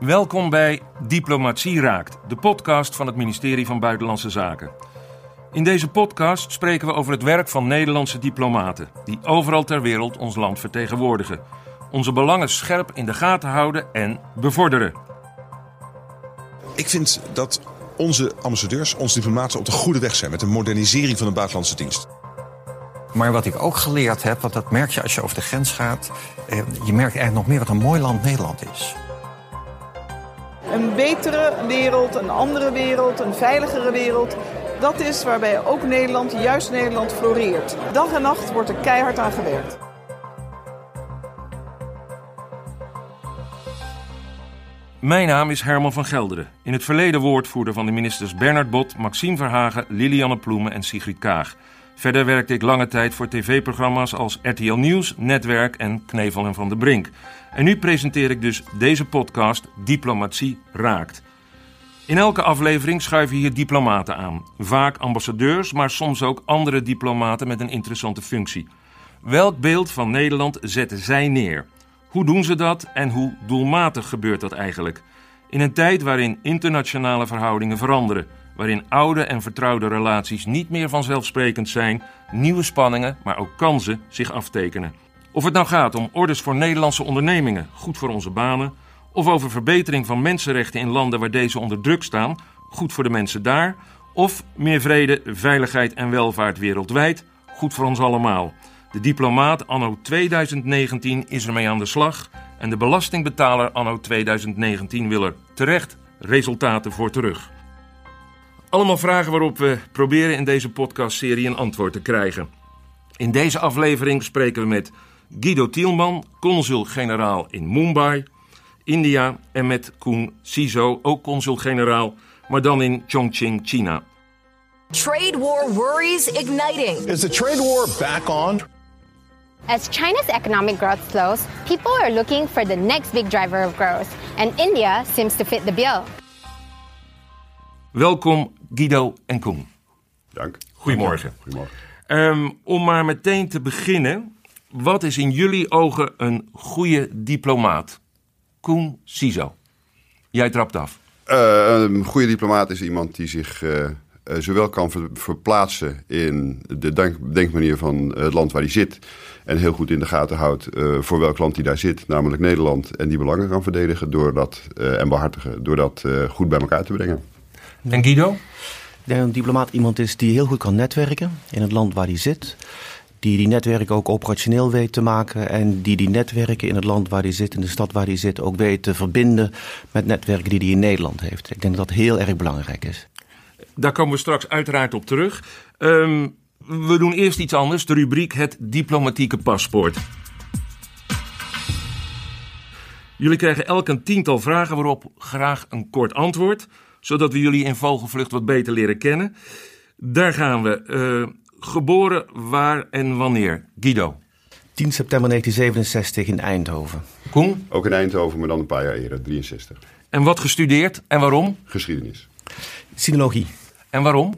Welkom bij Diplomatie Raakt, de podcast van het ministerie van Buitenlandse Zaken. In deze podcast spreken we over het werk van Nederlandse diplomaten, die overal ter wereld ons land vertegenwoordigen. Onze belangen scherp in de gaten houden en bevorderen. Ik vind dat onze ambassadeurs, onze diplomaten op de goede weg zijn met de modernisering van de buitenlandse dienst. Maar wat ik ook geleerd heb, want dat merk je als je over de grens gaat, eh, je merkt eigenlijk nog meer wat een mooi land Nederland is. Een betere wereld, een andere wereld, een veiligere wereld. Dat is waarbij ook Nederland, juist Nederland, floreert. Dag en nacht wordt er keihard aan gewerkt. Mijn naam is Herman van Gelderen. In het verleden woordvoerder van de ministers Bernard Bot, Maxime Verhagen, Lilianne Ploemen en Sigrid Kaag. Verder werkte ik lange tijd voor tv-programma's als RTL Nieuws, Netwerk en Knevel en Van de Brink. En nu presenteer ik dus deze podcast Diplomatie Raakt. In elke aflevering schuiven hier diplomaten aan. Vaak ambassadeurs, maar soms ook andere diplomaten met een interessante functie. Welk beeld van Nederland zetten zij neer? Hoe doen ze dat en hoe doelmatig gebeurt dat eigenlijk? In een tijd waarin internationale verhoudingen veranderen, waarin oude en vertrouwde relaties niet meer vanzelfsprekend zijn, nieuwe spanningen, maar ook kansen zich aftekenen. Of het nou gaat om orders voor Nederlandse ondernemingen, goed voor onze banen, of over verbetering van mensenrechten in landen waar deze onder druk staan, goed voor de mensen daar, of meer vrede, veiligheid en welvaart wereldwijd, goed voor ons allemaal. De diplomaat anno 2019 is ermee aan de slag en de belastingbetaler anno 2019 wil er terecht resultaten voor terug. Allemaal vragen waarop we proberen in deze podcastserie een antwoord te krijgen. In deze aflevering spreken we met Guido Tielman, consul-generaal in Mumbai, India, en met Koen Sizo, ook consul-generaal, maar dan in Chongqing, China. Trade war worries igniting. Is the trade war back on? As China's economic growth slows, people are looking for the next big driver of growth, and India seems to fit the bill. Welkom Guido en Koen. Dank. Goedemorgen. Goedemorgen. Ehm, om maar meteen te beginnen, wat is in jullie ogen een goede diplomaat? Koen Sizo. Jij trapt af. Uh, een goede diplomaat is iemand die zich uh, uh, zowel kan ver verplaatsen in de denk denkmanier van het land waar hij zit. En heel goed in de gaten houdt voor welk land hij daar zit, namelijk Nederland. En die belangen kan verdedigen door dat, en behartigen door dat goed bij elkaar te brengen. En Guido? Ik denk dat een diplomaat iemand is die heel goed kan netwerken in het land waar hij zit. Die die netwerken ook operationeel weet te maken. En die die netwerken in het land waar hij zit, in de stad waar hij zit, ook weet te verbinden met netwerken die hij in Nederland heeft. Ik denk dat dat heel erg belangrijk is. Daar komen we straks uiteraard op terug. Um, we doen eerst iets anders, de rubriek Het Diplomatieke Paspoort. Jullie krijgen elk een tiental vragen waarop graag een kort antwoord zodat we jullie in vogelvlucht wat beter leren kennen. Daar gaan we. Uh, geboren waar en wanneer? Guido. 10 september 1967 in Eindhoven. Koen? Ook in Eindhoven, maar dan een paar jaar eerder, 63. En wat gestudeerd en waarom? Geschiedenis. Sinologie. En waarom?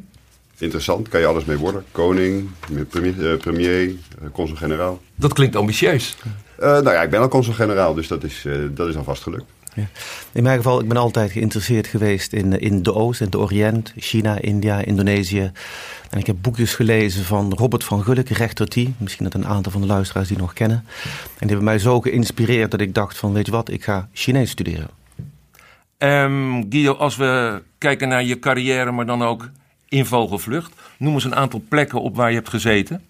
Interessant, kan je alles mee worden. Koning, premier, premier consul-generaal. Dat klinkt ambitieus. Uh, nou ja, ik ben al consul-generaal, dus dat is, uh, dat is alvast gelukt. Ja. In mijn geval, ik ben altijd geïnteresseerd geweest in, in de Oost, in de Oriënt, China, India, Indonesië. En ik heb boekjes gelezen van Robert van Gulik, rechter T. Misschien dat een aantal van de luisteraars die nog kennen. En die hebben mij zo geïnspireerd dat ik dacht van, weet je wat, ik ga Chinees studeren. Um, Guido, als we kijken naar je carrière, maar dan ook in vogelvlucht. Noem eens een aantal plekken op waar je hebt gezeten.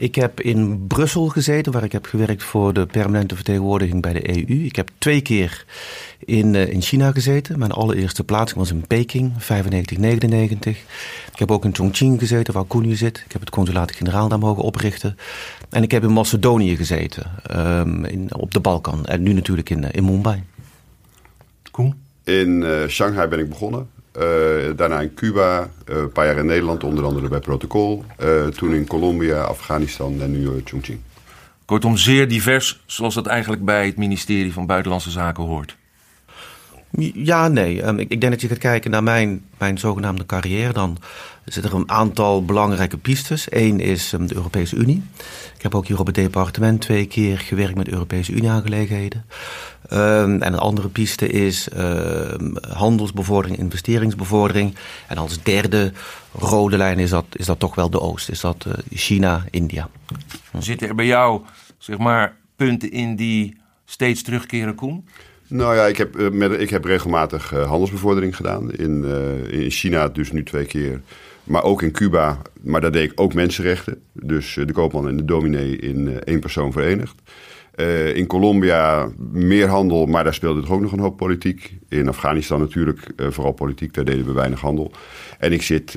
Ik heb in Brussel gezeten, waar ik heb gewerkt voor de permanente vertegenwoordiging bij de EU. Ik heb twee keer in, uh, in China gezeten. Mijn allereerste plaatsing was in Peking, 95, 99. Ik heb ook in Chongqing gezeten, waar Koen zit. Ik heb het consulaat-generaal daar mogen oprichten. En ik heb in Macedonië gezeten, um, in, op de Balkan. En nu natuurlijk in, in Mumbai. Koen? In uh, Shanghai ben ik begonnen. Uh, daarna in Cuba, uh, een paar jaar in Nederland, onder andere bij Protocol. Uh, toen in Colombia, Afghanistan en nu Chongqing. Kortom, zeer divers, zoals dat eigenlijk bij het ministerie van Buitenlandse Zaken hoort. Ja, nee. Um, ik, denk dat je gaat kijken naar mijn, mijn zogenaamde carrière. Dan zitten er een aantal belangrijke pistes. Eén is um, de Europese Unie. Ik heb ook hier op het departement twee keer gewerkt met Europese Unie-aangelegenheden. Um, en een andere piste is handelsbevordering, investeringsbevordering. En als derde rode lijn is dat, is dat toch wel de Oost. Is dat uh, China, India. Zitten er bij jou, zeg maar, punten in die steeds terugkeren, Koen? Nou ja, ik heb, uh, met, ik heb regelmatig uh, handelsbevordering gedaan. In, uh, in China dus nu twee keer. Maar ook in Cuba. Maar daar deed ik ook mensenrechten. Dus de koopman en de dominee in één persoon verenigd. in Colombia meer handel, maar daar speelde toch ook nog een hoop politiek. In Afghanistan natuurlijk vooral politiek, daar deden we weinig handel. En ik zit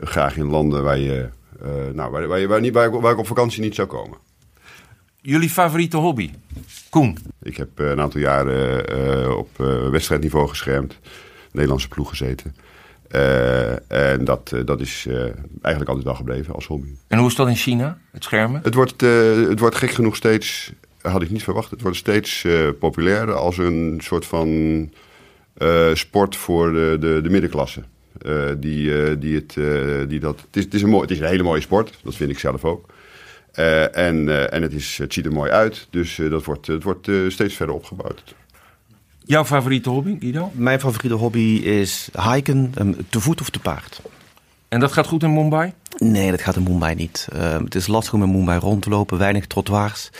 graag in landen waar, je, nou, waar, waar, niet, waar, waar ik op vakantie niet zou komen. Jullie favoriete hobby? Koen? Ik heb een aantal jaren uh, op uh, wedstrijdniveau geschermd. Nederlandse ploeg gezeten. Uh, en dat, dat is eigenlijk altijd wel gebleven als hobby. En hoe is dat in China, het schermen? Het wordt, het wordt gek genoeg steeds, had ik niet verwacht, het wordt steeds populairder als een soort van sport voor de, de, de middenklasse. die, die het, die dat, het, is, het, is een mooi, het is een hele mooie sport, dat vind ik zelf ook. Uh, en uh, en het, is, het ziet er mooi uit. Dus uh, dat wordt, het wordt steeds verder opgebouwd. Jouw favoriete hobby, Guido? Mijn favoriete hobby is hiken, um, te voet of te paard. En dat gaat goed in Mumbai? Nee, dat gaat in Mumbai niet. het is lastig om in Mumbai rond te lopen, weinig trottoirs.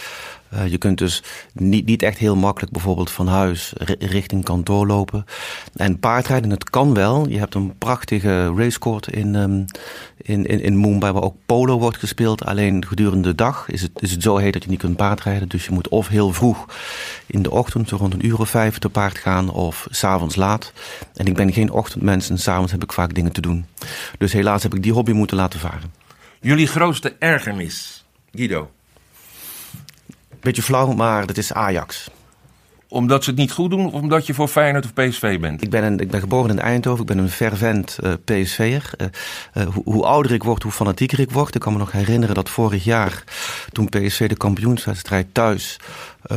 Uh, je kunt dus niet, niet echt heel makkelijk bijvoorbeeld van huis richting kantoor lopen. En paardrijden, het kan wel. Je hebt een prachtige racecourt in, um, in, in, in Mumbai waar ook polo wordt gespeeld. Alleen gedurende de dag is het, is het zo heet dat je niet kunt paardrijden. Dus je moet of heel vroeg in de ochtend, rond een uur of vijf, te paard gaan. Of s'avonds laat. En ik ben geen ochtendmens en s'avonds heb ik vaak dingen te doen. Dus helaas heb ik die hobby moeten laten varen. Jullie grootste ergernis, Guido? Beetje flauw, maar dat is Ajax. Omdat ze het niet goed doen of omdat je voor Feyenoord of PSV bent? Ik ben, een, ik ben geboren in Eindhoven. Ik ben een fervent uh, PSV'er. Uh, uh, hoe, hoe, ouder ik word, hoe fanatieker ik word. Ik kan me nog herinneren dat vorig jaar, toen PSV de kampioenswedstrijd thuis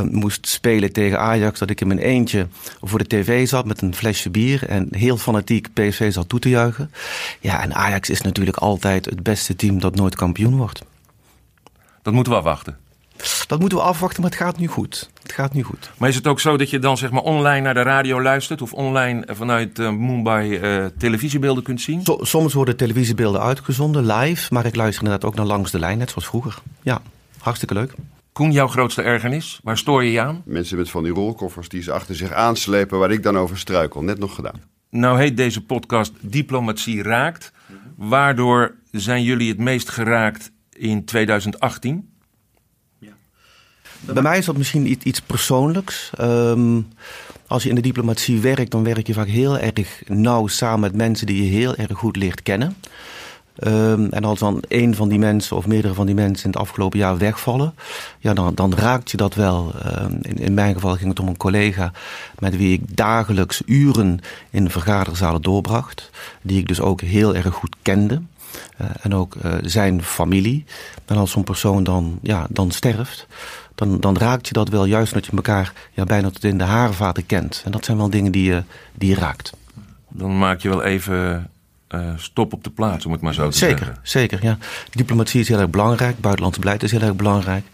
moest spelen tegen Ajax, dat ik in mijn eentje voor de tv zat met een flesje bier en heel fanatiek PSV zat toe te juichen. Ja, en Ajax is natuurlijk altijd het beste team dat nooit kampioen wordt. Dat moeten we afwachten. Dat moeten we afwachten, maar het gaat nu goed. Het gaat nu goed. Maar is het ook zo dat je dan zeg maar online naar de radio luistert of online vanuit uh, Mumbai uh, televisiebeelden kunt zien? So, soms worden televisiebeelden uitgezonden live, maar ik luister inderdaad ook naar langs de lijn, net zoals vroeger. Ja, hartstikke leuk. Koen, jouw grootste ergernis? Waar stoor je je aan? Mensen met van die rolkoffers die ze achter zich aanslepen, waar ik dan over struikel. Net nog gedaan. Nou heet deze podcast Diplomatie raakt. Waardoor zijn jullie het meest geraakt in 2018? Bij mij is dat misschien iets, persoonlijks. Um, als je in de diplomatie werkt, dan werk je vaak heel erg nauw samen met mensen die je heel erg goed leert kennen. Um, en als dan een van die mensen of meerdere van die mensen in het afgelopen jaar wegvallen, ja, dan, dan raakt je dat wel. Um, in, in mijn geval ging het om een collega met wie ik dagelijks uren in vergaderzalen doorbracht, die ik dus ook heel erg goed kende. Uh, en ook uh, zijn familie. En als zo'n persoon dan, ja, dan sterft, dan, dan raakt je dat wel juist dat je elkaar ja, bijna tot in de harenvaten kent. En dat zijn wel dingen die je, die je raakt. Dan maak je wel even uh, stop op de plaats, om het maar zo te zeker, zeggen. Zeker, ja. Diplomatie is heel erg belangrijk, buitenlandse beleid is heel erg belangrijk.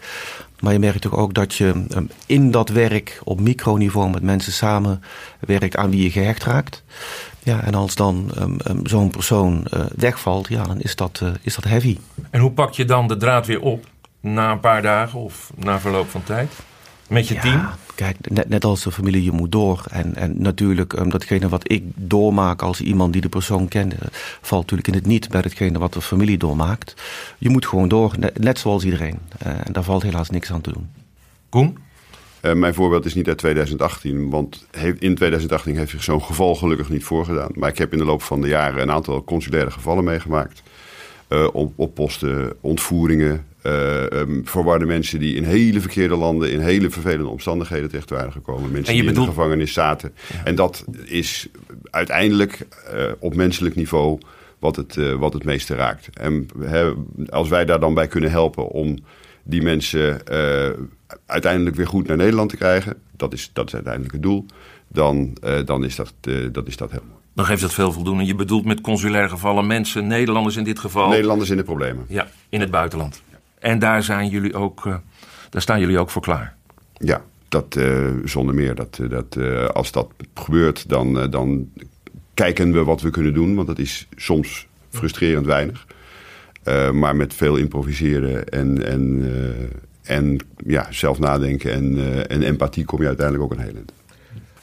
Maar je merkt toch ook dat je um, in dat werk op microniveau met mensen samen werkt aan wie je gehecht raakt. Ja, en als dan um, um, zo'n persoon uh, wegvalt, ja, dan is dat, uh, is dat heavy. En hoe pak je dan de draad weer op? na een paar dagen of na verloop van tijd? Met je ja, team? Kijk, net, net, als de familie, je moet door. En, en natuurlijk, um, datgene wat ik doormaak als iemand die de persoon kent, valt natuurlijk in het niet bij datgene wat de familie doormaakt. Je moet gewoon door, net, net zoals iedereen. Uh, en daar valt helaas niks aan te doen. Koen? Uh, mijn voorbeeld is niet uit 2018, want in 2018 heeft zich zo'n geval gelukkig niet voorgedaan. Maar ik heb in de loop van de jaren een aantal consulaire gevallen meegemaakt. Uh, op, op posten, ontvoeringen, uh, um, verwarde mensen die in hele verkeerde landen, in hele vervelende omstandigheden terecht waren gekomen. Mensen die bedoelt... in de gevangenis zaten. Ja. En dat is uiteindelijk op menselijk niveau wat het, wat het meeste raakt. En he, als wij daar dan bij kunnen helpen om die mensen uiteindelijk weer goed naar Nederland te krijgen, dat is, dat is uiteindelijk het doel dan, dan is, dat, dat is dat heel mooi. Dan geeft dat veel voldoening. Je bedoelt met consulaire gevallen mensen, Nederlanders in dit geval. Nederlanders in de problemen. Ja, in het buitenland. En daar, zijn jullie ook, daar staan jullie ook voor klaar. Ja, dat zonder meer. Dat, dat, als dat gebeurt, dan, dan kijken we wat we kunnen doen. Want dat is soms frustrerend weinig. Uh, maar met veel improviseren en, en, uh, en ja, zelf nadenken en, uh, en empathie kom je uiteindelijk ook een heel eind.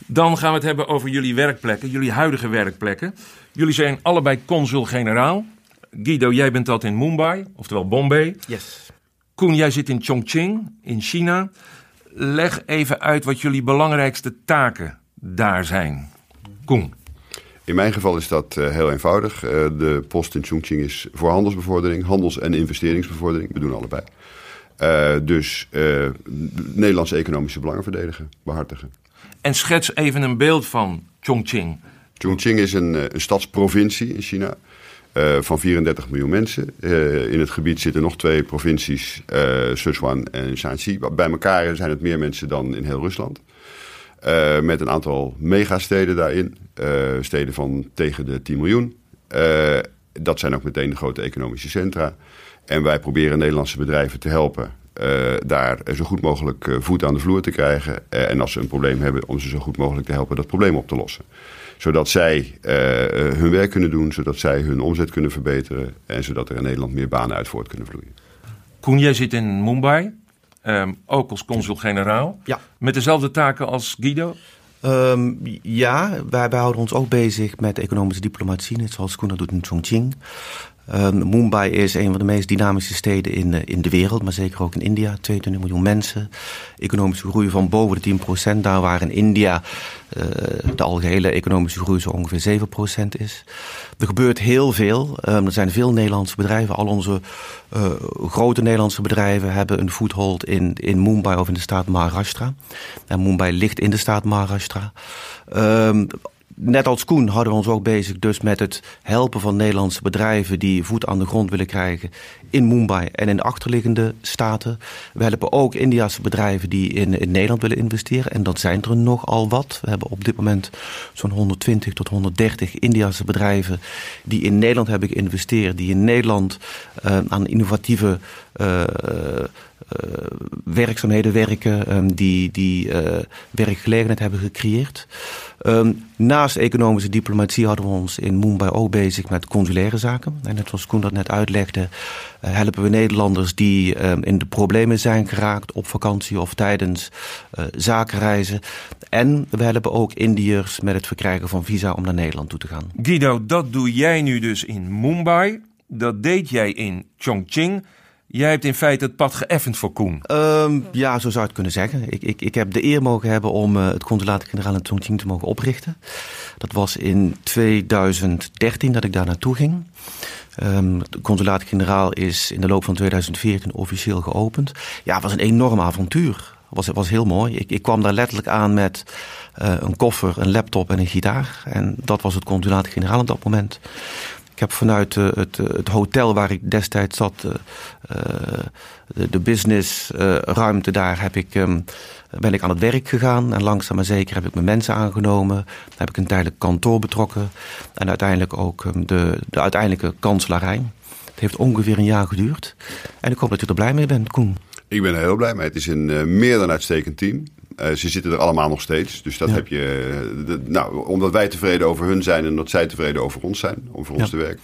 Dan gaan we het hebben over jullie werkplekken, jullie huidige werkplekken. Jullie zijn allebei consul-generaal. Guido, jij bent dat in Mumbai, oftewel Bombay. Yes. Koen, jij zit in Chongqing, in China. Leg even uit wat jullie belangrijkste taken daar zijn. Koen. In mijn geval is dat uh, heel eenvoudig. Uh, de post in Chongqing is voor handelsbevordering, handels- en investeringsbevordering. We doen allebei. Uh, dus Nederlandse economische belangen verdedigen, behartigen. En schets even een beeld van Chongqing. Chongqing is een, een stadsprovincie in China. van 34 miljoen mensen. in het gebied zitten nog twee provincies, Sichuan en Shanxi. Bij elkaar zijn het meer mensen dan in heel Rusland. Uh, met een aantal megasteden daarin. Uh, steden van tegen de 10 miljoen. Uh, dat zijn ook meteen de grote economische centra. En wij proberen Nederlandse bedrijven te helpen daar zo goed mogelijk voet aan de vloer te krijgen. en als ze een probleem hebben, om ze zo goed mogelijk te helpen dat probleem op te lossen. Zodat zij hun werk kunnen doen, zodat zij hun omzet kunnen verbeteren. En zodat er in Nederland meer banen uit voort kunnen vloeien. Koen, jij zit in Mumbai. Um, ook als consul-generaal. Ja. Met dezelfde taken als Guido? Um, ja, wij, wij, houden ons ook bezig met economische diplomatie, net zoals Koen dat doet in Chongqing. Um, Mumbai is een van de meest dynamische steden in, uh, in de wereld, maar zeker ook in India. 22 miljoen mensen, economische groei van boven de 10 procent. Daar waar in India uh, de algehele economische groei zo ongeveer 7 procent is. Er gebeurt heel veel. Um, er zijn veel Nederlandse bedrijven. Al onze uh, grote Nederlandse bedrijven hebben een foothold in, in Mumbai of in de staat Maharashtra. En Mumbai ligt in de staat Maharashtra. Um, net als Koen houden we ons ook bezig dus met het helpen van Nederlandse bedrijven die voet aan de grond willen krijgen in Mumbai en in de achterliggende staten. We helpen ook Indiase bedrijven die in, in Nederland willen investeren. En dat zijn er nogal wat. We hebben op dit moment zo'n 120 tot 130 Indiase bedrijven die in Nederland hebben geïnvesteerd. Die in Nederland uh, aan innovatieve werkzaamheden werken, um, die, die uh, werkgelegenheid hebben gecreëerd. Um, naast economische diplomatie hadden we ons in Mumbai ook bezig met consulaire zaken. En net zoals Koen dat net uitlegde, helpen we Nederlanders die um, in de problemen zijn geraakt op vakantie of tijdens uh, zakenreizen. En we helpen ook Indiërs met het verkrijgen van visa om naar Nederland toe te gaan. Guido, dat doe jij nu dus in Mumbai. Dat deed jij in Chongqing. Jij hebt in feite het pad geëffend voor Koen. Um, ja, zo zou je het kunnen zeggen. Ik, ik, ik heb de eer mogen hebben om uh, het consulaat-generaal in Chongqing te mogen oprichten. Dat was in 2013 dat ik daar naartoe ging. Um, het consulaat-generaal is in de loop van 2014 officieel geopend. Ja, het was een enorm avontuur. Het was, was heel mooi. Ik, ik kwam daar letterlijk aan met uh, een koffer, een laptop en een gitaar. En dat was het consulaat-generaal op dat moment. Ik heb vanuit uh, het, het, hotel waar ik destijds zat, uh, de, de businessruimte daar, heb ik, um, ben ik aan het werk gegaan. En langzaam maar zeker heb ik mijn mensen aangenomen. Heb ik een tijdelijk kantoor betrokken. En uiteindelijk ook um, de, de uiteindelijke kanselarij. Het heeft ongeveer een jaar geduurd. En ik hoop dat je er blij mee bent, Koen. Ik ben er heel blij mee. Het is een meer dan uitstekend team. Uh, ze zitten er allemaal nog steeds. Dus dat ja. heb je. De, nou, omdat wij tevreden over hun zijn en dat zij tevreden over ons zijn. Om voor ons te werken.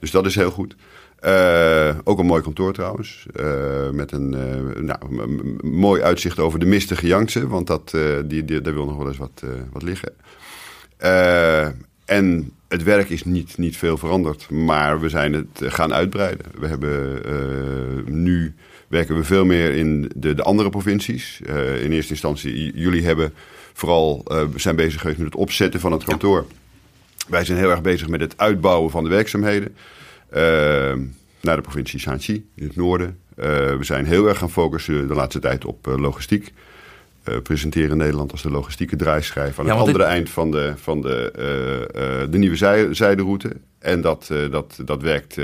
Dus dat is heel goed. Uh, ook een mooi kantoor trouwens. met een nou, mooi uitzicht over de mistige Yangtze. Want dat, die, die, daar wil nog wel eens wat, wat liggen. en het werk is niet, niet veel veranderd. Maar we zijn het gaan uitbreiden. We hebben nu werken we veel meer in de, de andere provincies. Uh, in eerste instantie, jullie hebben vooral uh, zijn bezig geweest met het opzetten van het kantoor. Ja. Wij zijn heel erg bezig met het uitbouwen van de werkzaamheden. Uh, naar de provincie Shanxi in het noorden. we zijn heel erg gaan focussen de laatste tijd op logistiek. Presenteren Nederland als de logistieke draaischijf aan ja, het andere dit... eind van de, van de, de nieuwe zij, zijderoute. En dat, dat, dat werkt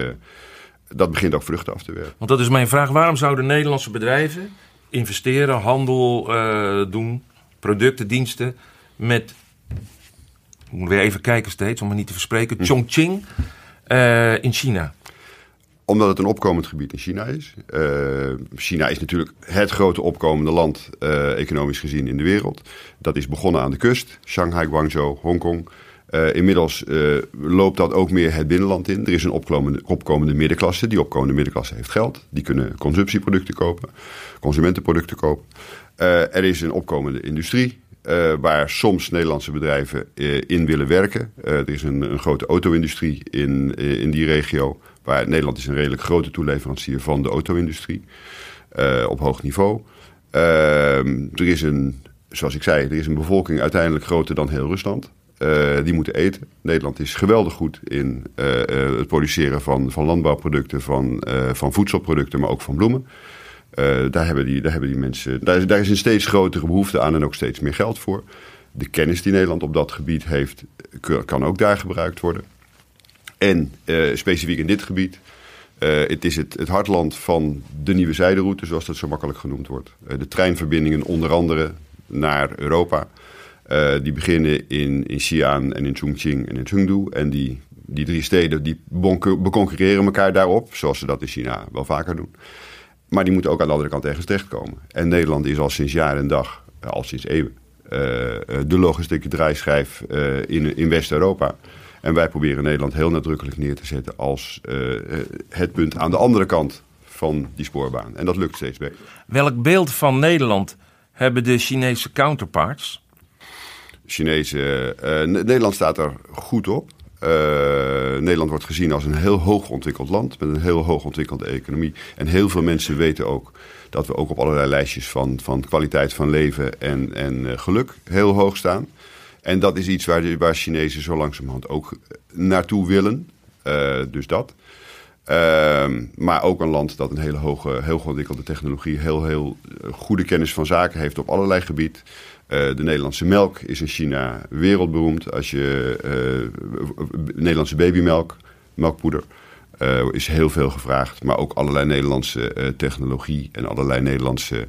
dat begint ook vruchten af te werken. Want dat is mijn vraag. Waarom zouden Nederlandse bedrijven investeren, handel doen, producten, diensten met, ik moet weer even kijken steeds om me niet te verspreken, Chongqing uh, in China? Omdat het een opkomend gebied in China is. Uh, China is natuurlijk het grote opkomende land, uh, economisch gezien, in de wereld. Dat is begonnen aan de kust. Shanghai, Guangzhou, Hongkong. Uh, inmiddels loopt dat ook meer het binnenland in. Er is een opkomende, opkomende middenklasse. Die opkomende middenklasse heeft geld. Die kunnen consumptieproducten kopen, consumentenproducten kopen. er is een opkomende industrie. waar soms Nederlandse bedrijven in willen werken. er is een, een grote auto-industrie in, in die regio. Nederland is een redelijk grote toeleverancier van de auto-industrie. Uh, op hoog niveau. Uh, er is een, zoals ik zei, er is een bevolking uiteindelijk groter dan heel Rusland. Uh, die moeten eten. Nederland is geweldig goed in het produceren van, van landbouwproducten, van, van voedselproducten, maar ook van bloemen. daar, hebben die, daar hebben die mensen. Daar is, daar is een steeds grotere behoefte aan en ook steeds meer geld voor. De kennis die Nederland op dat gebied heeft, kan ook daar gebruikt worden. En uh, specifiek in dit gebied. Uh, het is het, het, hartland van de nieuwe zijderoute, zoals dat zo makkelijk genoemd wordt. Uh, de treinverbindingen onder andere naar Europa. die beginnen in, in Xi'an en in Chongqing en in Chengdu. En die, die drie steden die beconcurreren elkaar daarop, zoals ze dat in China wel vaker doen. Maar die moeten ook aan de andere kant ergens terechtkomen. En Nederland is al sinds jaar en dag, al sinds eeuwen, de logistieke draaischijf in, in West-Europa. En wij proberen Nederland heel nadrukkelijk neer te zetten als uh, het punt aan de andere kant van die spoorbaan. En dat lukt steeds beter. Welk beeld van Nederland hebben de Chinese counterparts? Chinese, uh, Nederland staat er goed op. Uh, Nederland wordt gezien als een heel hoog ontwikkeld land met een heel hoog ontwikkelde economie. En heel veel mensen weten ook dat we ook op allerlei lijstjes van, van kwaliteit van leven en, en geluk heel hoog staan. En dat is iets waar, waar Chinezen zo langzamerhand ook naartoe willen. Uh, dus dat. Uh, maar ook een land dat een hele hoge, heel ontwikkelde technologie, heel, heel goede kennis van zaken heeft op allerlei gebieden. Uh, de Nederlandse melk is in China wereldberoemd. Als je Nederlandse babymelk, melkpoeder, is heel veel gevraagd. Maar ook allerlei Nederlandse technologie en allerlei Nederlandse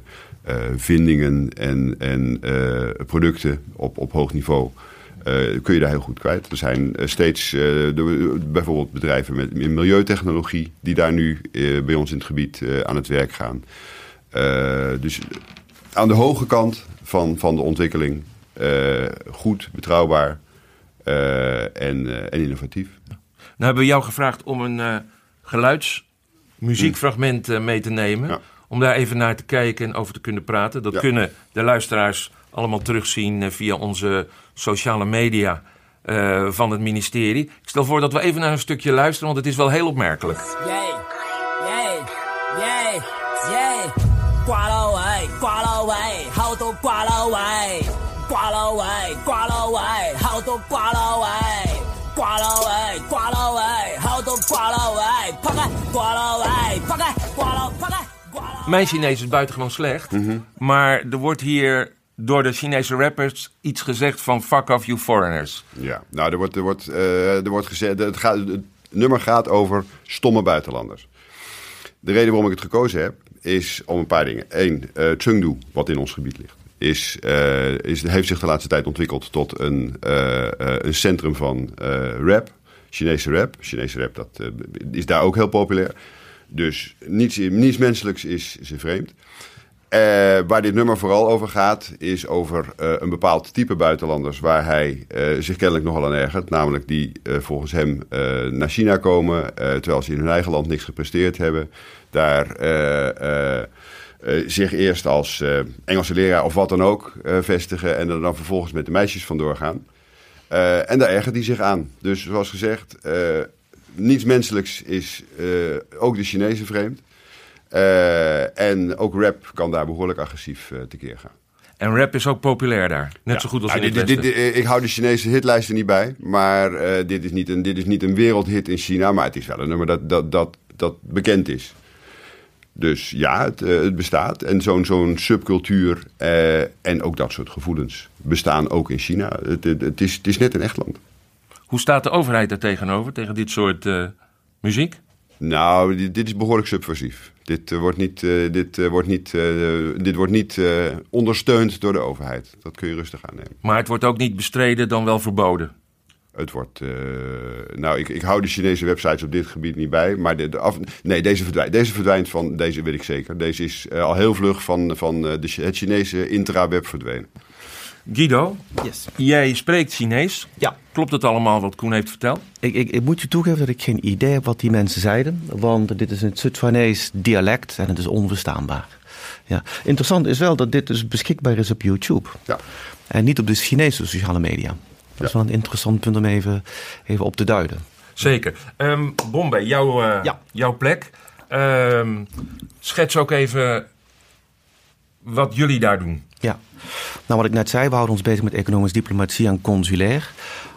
vindingen en, en uh, producten op, op hoog niveau. Uh, kun je daar heel goed kwijt. Er zijn steeds de, bijvoorbeeld bedrijven met in milieutechnologie die daar nu bij ons in het gebied aan het werk gaan. dus aan de hoge kant van, van de ontwikkeling goed, betrouwbaar en, en innovatief. Nou hebben we jou gevraagd om een geluidsmuziekfragment mee te nemen. Ja om daar even naar te kijken en over te kunnen praten. Dat kunnen de luisteraars allemaal terugzien eh, via onze sociale media eh, van het ministerie. Ik stel voor dat we even naar een stukje luisteren, want het is wel heel opmerkelijk. Houd op Mijn Chinees is buitengewoon slecht. Mhm. Maar er wordt hier door de Chinese rappers iets gezegd van fuck off you foreigners. Ja, nou er wordt, er wordt, uh, er wordt gezegd, het, gaat, het nummer gaat over stomme buitenlanders. De reden waarom ik het gekozen heb, is om een paar dingen. Eén, uh, Chengdu, wat in ons gebied ligt, is, uh, is, heeft zich de laatste tijd ontwikkeld tot een, een centrum van rap. Chinese rap. Chinese rap dat, is daar ook heel populair. Dus niets, menselijks is ze vreemd. Uh, waar dit nummer vooral over gaat, is over uh, een bepaald type buitenlanders waar hij uh, zich kennelijk nogal aan ergert. Namelijk die volgens hem naar China komen, terwijl ze in hun eigen land niks gepresteerd hebben. Daar zich eerst als Engelse leraar of wat dan ook vestigen en er dan vervolgens met de meisjes vandoor gaan. en daar ergert hij zich aan. Dus zoals gezegd, niets menselijks is uh, ook de Chinezen vreemd. Uh, en ook rap kan daar behoorlijk agressief uh, tekeer gaan. En rap is ook populair daar. Net zo goed als in ja, dit, dit, dit, Ik hou de Chinese hitlijsten niet bij. Maar uh, dit, is niet een, dit is niet een wereldhit in China. Maar het is wel een nummer dat, dat, dat, dat bekend is. Dus ja, het, het bestaat. En zo'n zo'n subcultuur en ook dat soort gevoelens bestaan ook in China. Het, het, het, is, het is net een echt land. Hoe staat de overheid daar tegenover, tegen dit soort uh, muziek? Nou, dit, dit is behoorlijk subversief. Dit eh, wordt niet, eh, dit, eh, wordt niet, eh, dit wordt niet eh, ondersteund door de overheid. Dat kun je rustig aannemen. Maar het wordt ook niet bestreden, dan wel verboden. Het wordt. eh, nou, ik, ik hou de Chinese websites op dit gebied niet bij. Maar de, de af, nee, deze verdwijnt, deze verdwijnt van. Deze weet ik zeker. Deze is eh, al heel vlug van, van eh, de, het Chinese intraweb verdwenen. Guido, Yes. jij spreekt Chinees. Ja. Klopt het allemaal wat Koen heeft verteld? Ik, ik, ik moet je toegeven dat ik geen idee heb wat die mensen zeiden. Want dit is een Sichuanese dialect en het is onverstaanbaar. Ja. Interessant is wel dat dit dus beschikbaar is op YouTube. Ja. En niet op de Chinese sociale media. Dat is wel een interessant punt om even, even op te duiden. Zeker. Ehm Bombay, jouw, eh, Ja. jouw plek. Ehm, schets ook even wat jullie daar doen. Ja, nou wat ik net zei, we houden ons bezig met economische diplomatie en consulair.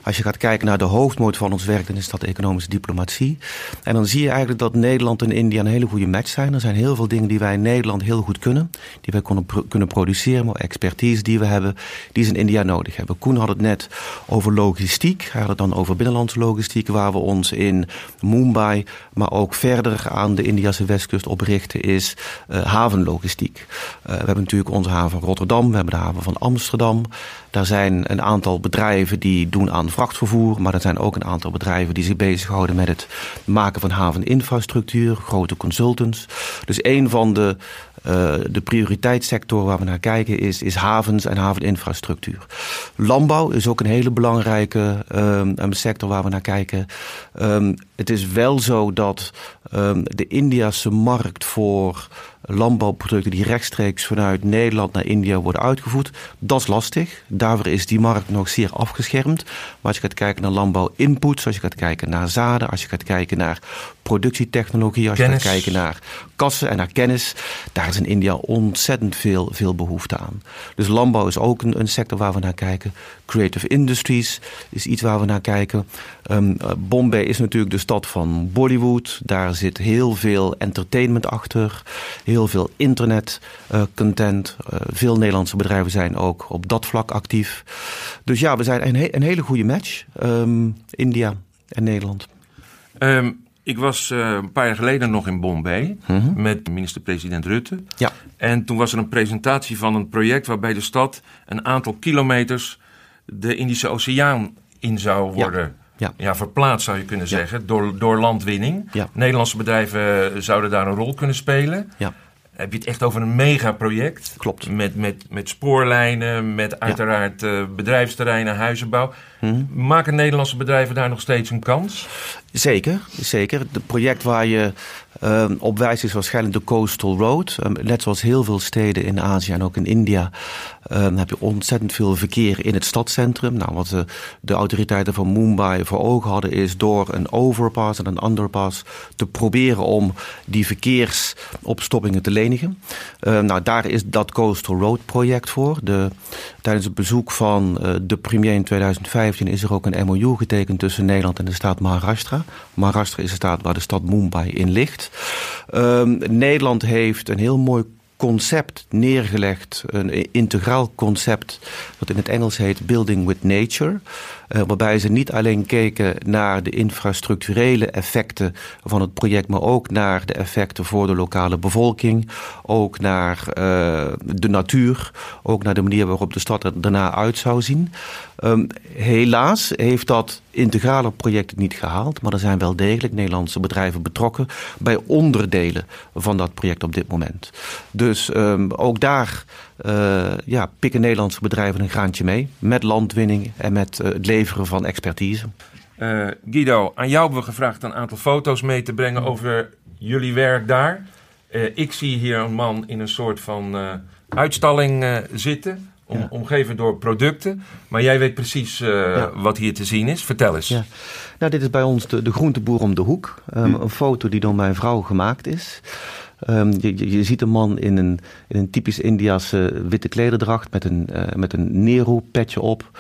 Als je gaat kijken naar de hoofdmoot van ons werk, dan is dat economische diplomatie. En dan zie je eigenlijk dat Nederland en India een hele goede match zijn. Er zijn heel veel dingen die wij in Nederland heel goed kunnen, die wij kunnen, kunnen produceren, maar expertise die we hebben, die ze in India nodig hebben. Koen had het net over logistiek, hij had het dan over binnenlandse logistiek, waar we ons in Mumbai, maar ook verder aan de Indiase westkust op richten, is eh, havenlogistiek. Eh, we hebben natuurlijk onze haven van We hebben de haven van Amsterdam. Daar zijn een aantal bedrijven die doen aan vrachtvervoer, maar er zijn ook een aantal bedrijven die zich bezighouden met het maken van haveninfrastructuur, grote consultants. Dus een van de, eh, de prioriteitssectoren waar we naar kijken is, is havens en haveninfrastructuur. Landbouw is ook een hele belangrijke een sector waar we naar kijken. Ehm, het is wel zo dat ehm, de Indiase markt voor landbouwproducten die rechtstreeks vanuit Nederland naar India worden uitgevoerd, dat is lastig. Daarvoor is die markt nog zeer afgeschermd. Maar als je gaat kijken naar landbouwinputs, als je gaat kijken naar zaden, als je gaat kijken naar productietechnologie, als je gaat kijken naar kassen en naar kennis, daar is in India ontzettend veel, veel behoefte aan. Dus landbouw is ook een, een sector waar we naar kijken. Creative industries is iets waar we naar kijken. Eh, Bombay is natuurlijk de stad van Bollywood. Daar zit heel veel entertainment achter. Heel veel internet eh, content. Eh, veel Nederlandse bedrijven zijn ook op dat vlak actief. Dus ja, we zijn een, he- een hele goede match. Ehm, India en Nederland. Ehm, ik was een paar jaar geleden nog in Bombay met minister-president Rutte. Ja. En toen was er een presentatie van een project waarbij de stad een aantal kilometers de Indische Oceaan in zou worden Ja. ja, verplaatst, zou je kunnen zeggen, door, door landwinning. Ja. Nederlandse bedrijven eh, zouden daar een rol kunnen spelen. Ja. Heb je het echt over een megaproject? Klopt. Met, met, met spoorlijnen, met uiteraard eh, bedrijfsterreinen, huizenbouw. Maken Nederlandse bedrijven daar nog steeds een kans? Zeker, zeker. Het project waar je ehm, op wijst is waarschijnlijk de Coastal Road. Ehm, net zoals heel veel steden in Azië en ook in India ehm, heb je ontzettend veel verkeer in het stadscentrum. Nou, wat de, de autoriteiten van Mumbai voor ogen hadden is door een overpass en een underpass te proberen om die verkeersopstoppingen te lenigen. Ehm, nou, daar is dat Coastal Road project voor. De, tijdens het bezoek van eh, de premier in 2015 is er ook een MOU getekend tussen Nederland en de staat Maharashtra. Maharashtra is de staat waar de stad Mumbai in ligt. Ehm, Nederland heeft een heel mooi concept neergelegd, een integraal concept, dat in het Engels heet Building with Nature. Eh, waarbij ze niet alleen keken naar de infrastructurele effecten van het project, maar ook naar de effecten voor de lokale bevolking, ook naar eh, de natuur, ook naar de manier waarop de stad er daarna uit zou zien. Ehm, helaas heeft dat integrale project niet gehaald, maar er zijn wel degelijk Nederlandse bedrijven betrokken bij onderdelen van dat project op dit moment. Dus ehm, ook daar ja, pikken Nederlandse bedrijven een graantje mee met landwinning en met eh, het leveren van expertise. Eh, Guido, aan jou hebben we gevraagd een aantal foto's mee te brengen over jullie werk daar. Eh, ik zie hier een man in een soort van eh, uitstalling eh, zitten, om, Ja. omgeven door producten. Maar jij weet precies eh, Ja. wat hier te zien is. Vertel eens. Ja. Nou, dit is bij ons de, de groenteboer om de hoek. Ehm, Een foto die door mijn vrouw gemaakt is. Ehm, je, je, ziet een man in een, in een typisch Indiase witte klederdracht met een, eh, met een Nero-petje op.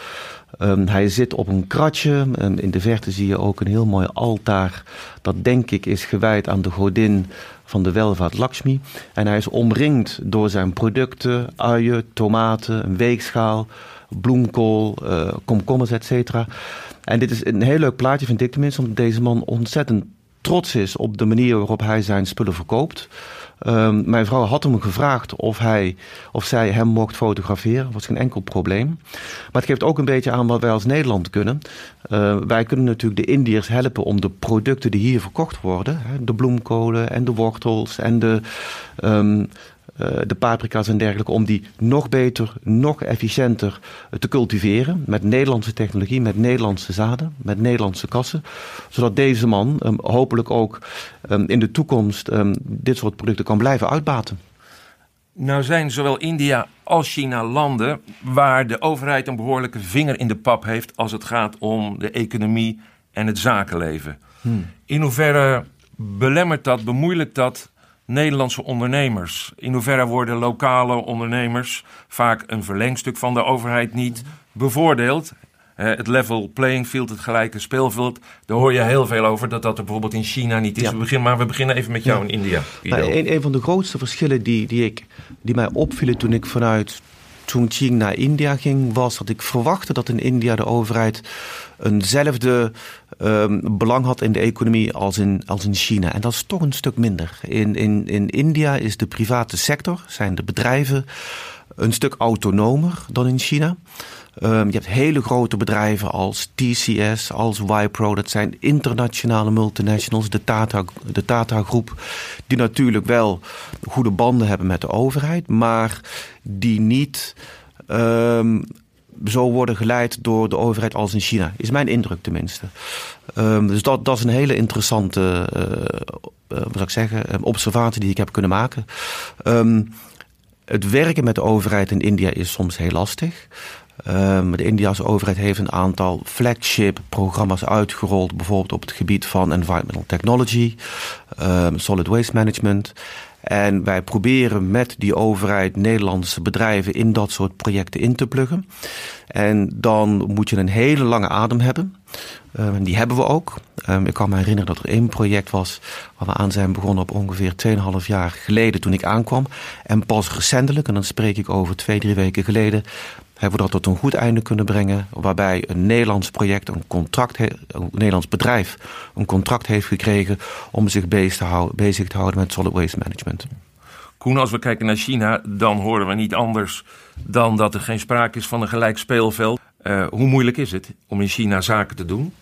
Ehm, hij zit op een kratje. Ehm, in de verte zie je ook een heel mooi altaar. Dat denk ik is gewijd aan de godin van de welvaart Lakshmi. En hij is omringd door zijn producten, uien, tomaten, een weegschaal, bloemkool, eh komkommers, et cetera. En dit is een heel leuk plaatje, vind ik tenminste, omdat deze man ontzettend trots is op de manier waarop hij zijn spullen verkoopt. Um, mijn vrouw had hem gevraagd of, hij, of zij hem mocht fotograferen. Dat was geen enkel probleem. Maar het geeft ook een beetje aan wat wij als Nederland kunnen. Uh, wij kunnen natuurlijk de Indiërs helpen om de producten die hier verkocht worden, de bloemkolen en de wortels en de uh, de paprika's en dergelijke, om die nog beter, nog efficiënter te cultiveren. Met Nederlandse technologie, met Nederlandse zaden, met Nederlandse kassen. Zodat deze man um, hopelijk ook um, in de toekomst um, dit soort producten kan blijven uitbaten. Nou zijn zowel India als China landen waar de overheid een behoorlijke vinger in de pap heeft als het gaat om de economie en het zakenleven. Hmm. In hoeverre belemmert dat, bemoeilijkt dat Nederlandse ondernemers? In hoeverre worden lokale ondernemers, vaak een verlengstuk van de overheid, niet bevoordeeld? het level playing field, het gelijke speelveld, daar hoor je heel veel over. Dat dat er bijvoorbeeld in China niet is. Ja. We beginnen, maar we beginnen even met jou ja. in India. Nou, een, een, van de grootste verschillen die, die, ik, die mij opvielen toen ik vanuit Chongqing naar India ging, was dat ik verwachtte dat in India de overheid eenzelfde um, belang had in de economie als in, als in China. En dat is toch een stuk minder. In, in, in India is de private sector, zijn de bedrijven, een stuk autonomer dan in China. Um, je hebt hele grote bedrijven als TCS, als Wipro. Dat zijn internationale multinationals. De Tata, de Tata Groep. Die natuurlijk wel goede banden hebben met de overheid. Maar die niet um, zo worden geleid door de overheid als in China. Is mijn indruk tenminste. Um, dus dat, is een hele interessante uh, uh, wat zou ik zeggen, observatie die ik heb kunnen maken. Um, het werken met de overheid in India is soms heel lastig. De Indiase overheid heeft een aantal flagship programma's uitgerold, bijvoorbeeld op het gebied van environmental technology, um, solid waste management. En wij proberen met die overheid Nederlandse bedrijven in dat soort projecten in te pluggen. En dan moet je een hele lange adem hebben. Um, die hebben we ook. Um, ik kan me herinneren dat er één project was waar we aan zijn begonnen op ongeveer 2,5 jaar geleden toen ik aankwam. En pas recentelijk, en dan spreek ik over twee, drie weken geleden, hebben we dat tot een goed einde kunnen brengen. Waarbij een Nederlands project, een, contract, een Nederlands bedrijf, een contract heeft gekregen om zich bezig te, houden, bezig te houden met solid waste management. Koen, als we kijken naar China, dan horen we niet anders dan dat er geen sprake is van een gelijk speelveld. Uh, hoe moeilijk is het om in China zaken te doen?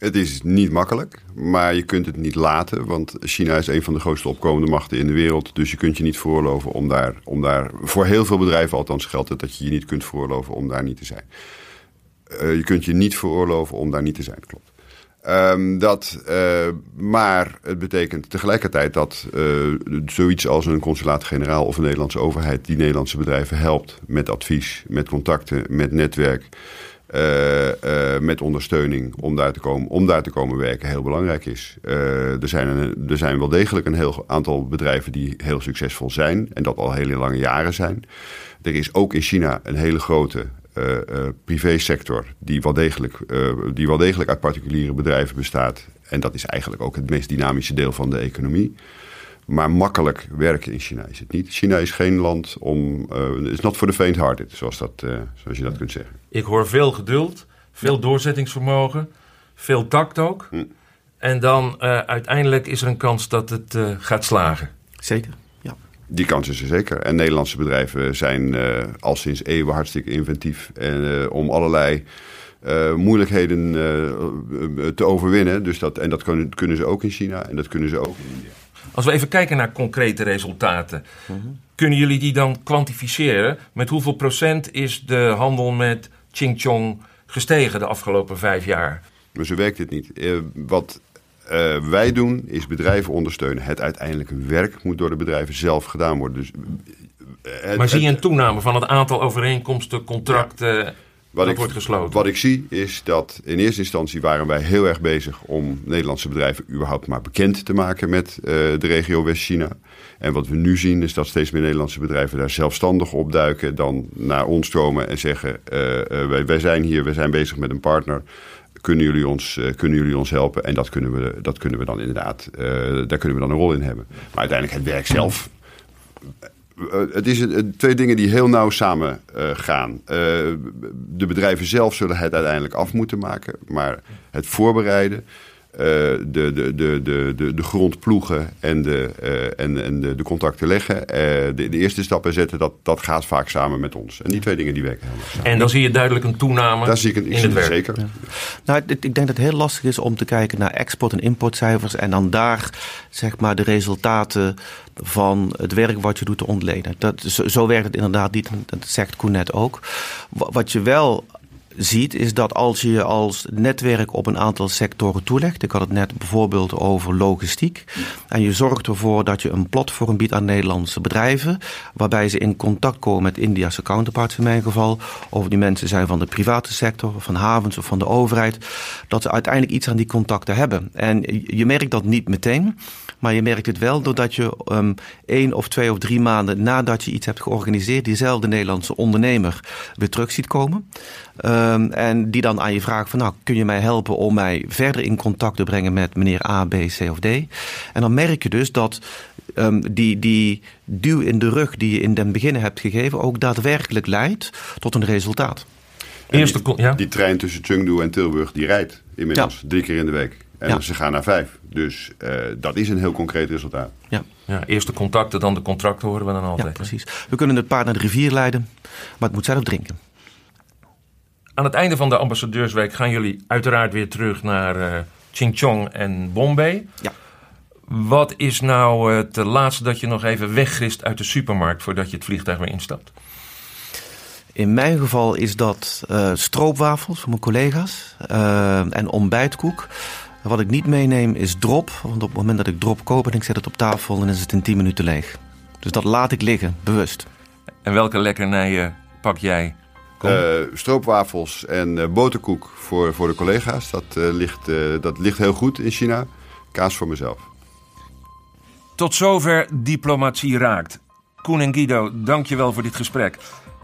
Het is niet makkelijk, maar je kunt het niet laten. Want China is een van de grootste opkomende machten in de wereld. Dus je kunt je niet veroorloven om daar, om daar voor heel veel bedrijven althans geldt het dat je je niet kunt veroorloven om daar niet te zijn. Uh, je kunt je niet veroorloven om daar niet te zijn, klopt. Um, dat, uh, maar het betekent tegelijkertijd dat uh, zoiets als een consulaat-generaal of een Nederlandse overheid die Nederlandse bedrijven helpt met advies, met contacten, met netwerk. Uh, uh, met ondersteuning om daar, te komen, om daar te komen werken heel belangrijk is. Uh, er, zijn er zijn wel degelijk een heel aantal bedrijven die heel succesvol zijn en dat al hele lange jaren zijn. Er is ook in China een hele grote privésector die, wel degelijk, die wel degelijk uit particuliere bedrijven bestaat. En dat is eigenlijk ook het meest dynamische deel van de economie. Maar makkelijk werken in China is het niet. China is geen land om. Het is not for the faint-hearted, zoals, dat, uh, zoals je dat kunt zeggen. Ik hoor veel geduld, veel doorzettingsvermogen, veel tact ook. Hm. En dan uh, uiteindelijk is er een kans dat het uh, gaat slagen. Zeker. Ja. Die kans is er zeker. En Nederlandse bedrijven zijn al sinds eeuwen hartstikke inventief. En om allerlei. Uh, moeilijkheden uh, te overwinnen. Dus dat, en dat kunnen, kunnen, ze ook in China en dat kunnen ze ook in India. Als we even kijken naar concrete resultaten, kunnen jullie die dan kwantificeren? Met hoeveel procent is de handel met Chingchong gestegen de afgelopen vijf jaar? Maar zo werkt het niet. Uh, wat uh, wij doen is bedrijven ondersteunen. Het uiteindelijke werk moet door de bedrijven zelf gedaan worden. Dus, het, maar zie je een toename van het aantal overeenkomsten, contracten? Ja. Wat ik, wordt gesloten. Wat ik zie is dat in eerste instantie waren wij heel erg bezig om Nederlandse bedrijven überhaupt maar bekend te maken met uh, de regio West-China. En wat we nu zien is dat steeds meer Nederlandse bedrijven daar zelfstandig opduiken, dan naar ons komen en zeggen: uh, uh, wij, wij, zijn hier, wij zijn bezig met een partner. Kunnen jullie ons, kunnen jullie ons helpen? En dat kunnen we, dat kunnen we dan inderdaad, daar kunnen we dan een rol in hebben. Maar uiteindelijk het werk zelf het is twee dingen die heel nauw samen uh, gaan. de bedrijven zelf zullen het uiteindelijk af moeten maken. Maar het voorbereiden, de, de, de, de, de, de grond ploegen en de, en, en de, de contacten leggen. de, de eerste stappen zetten, dat, dat gaat vaak samen met ons. En die twee dingen die werken helemaal samen. En dan zie je duidelijk een toename Daar zie ik een, in het werk. Zeker. Nou, ik denk dat het heel lastig is om te kijken naar export- en importcijfers en dan daar zeg maar de resultaten van het werk wat je doet te ontleden. Dat, zo, zo werkt het inderdaad niet, dat zegt Koen net ook. Wat je wel ziet, is dat als je als netwerk op een aantal sectoren toelegt, ik had het net bijvoorbeeld over logistiek, en je zorgt ervoor dat je een platform biedt aan Nederlandse bedrijven, waarbij ze in contact komen met Indiase counterparts in mijn geval, of die mensen zijn van de private sector, van havens of van de overheid, dat ze uiteindelijk iets aan die contacten hebben. En je merkt dat niet meteen. Maar je merkt het wel doordat je um, één of twee of drie maanden nadat je iets hebt georganiseerd, diezelfde Nederlandse ondernemer weer terug ziet komen. Um, en die dan aan je vraagt van nou, kun je mij helpen om mij verder in contact te brengen met meneer A, B, C of D. En dan merk je dus dat um, die, die duw in de rug die je in den beginnen hebt gegeven ook daadwerkelijk leidt tot een resultaat. Eerste, die, ja? die trein tussen Chengdu en Tilburg die rijdt inmiddels ja. drie keer in de week. En ja. ze gaan naar vijf. Dus uh, dat is een heel concreet resultaat. Ja. ja. eerst de contacten, dan de contracten horen we dan altijd. Ja, precies. We kunnen het paard naar de rivier leiden, maar het moet zelf drinken. Aan het einde van de ambassadeursweek gaan jullie uiteraard weer terug naar uh, en Bombay. Ja. Wat is nou het laatste dat je nog even weggrist uit de supermarkt voordat je het vliegtuig weer instapt? In mijn geval is dat uh, stroopwafels voor mijn collega's uh, en ontbijtkoek. Wat ik niet meeneem is drop, want op het moment dat ik drop koop en ik zet het op tafel, dan is het in 10 minuten leeg. Dus dat laat ik liggen, bewust. En welke lekkernijen pak jij? Uh, stroopwafels en boterkoek voor, voor de collega's. Dat, ligt, dat ligt heel goed in China. Kaas voor mezelf. Tot zover Diplomatie Raakt. Koen en Guido, dank je wel voor dit gesprek.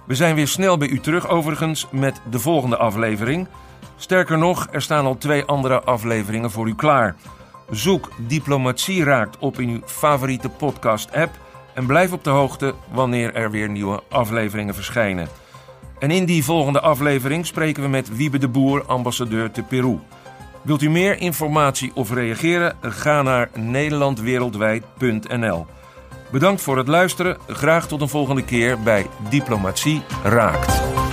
We zijn weer snel bij u terug overigens met de volgende aflevering. Sterker nog, er staan al twee andere afleveringen voor u klaar. Zoek Diplomatie Raakt op in uw favoriete podcast-app... en blijf op de hoogte wanneer er weer nieuwe afleveringen verschijnen. En in die volgende aflevering spreken we met Wiebe de Boer, ambassadeur te Peru. Wilt u meer informatie of reageren? Ga naar nederlandwereldwijd.nl. Bedankt voor het luisteren. Graag tot een volgende keer bij Diplomatie Raakt.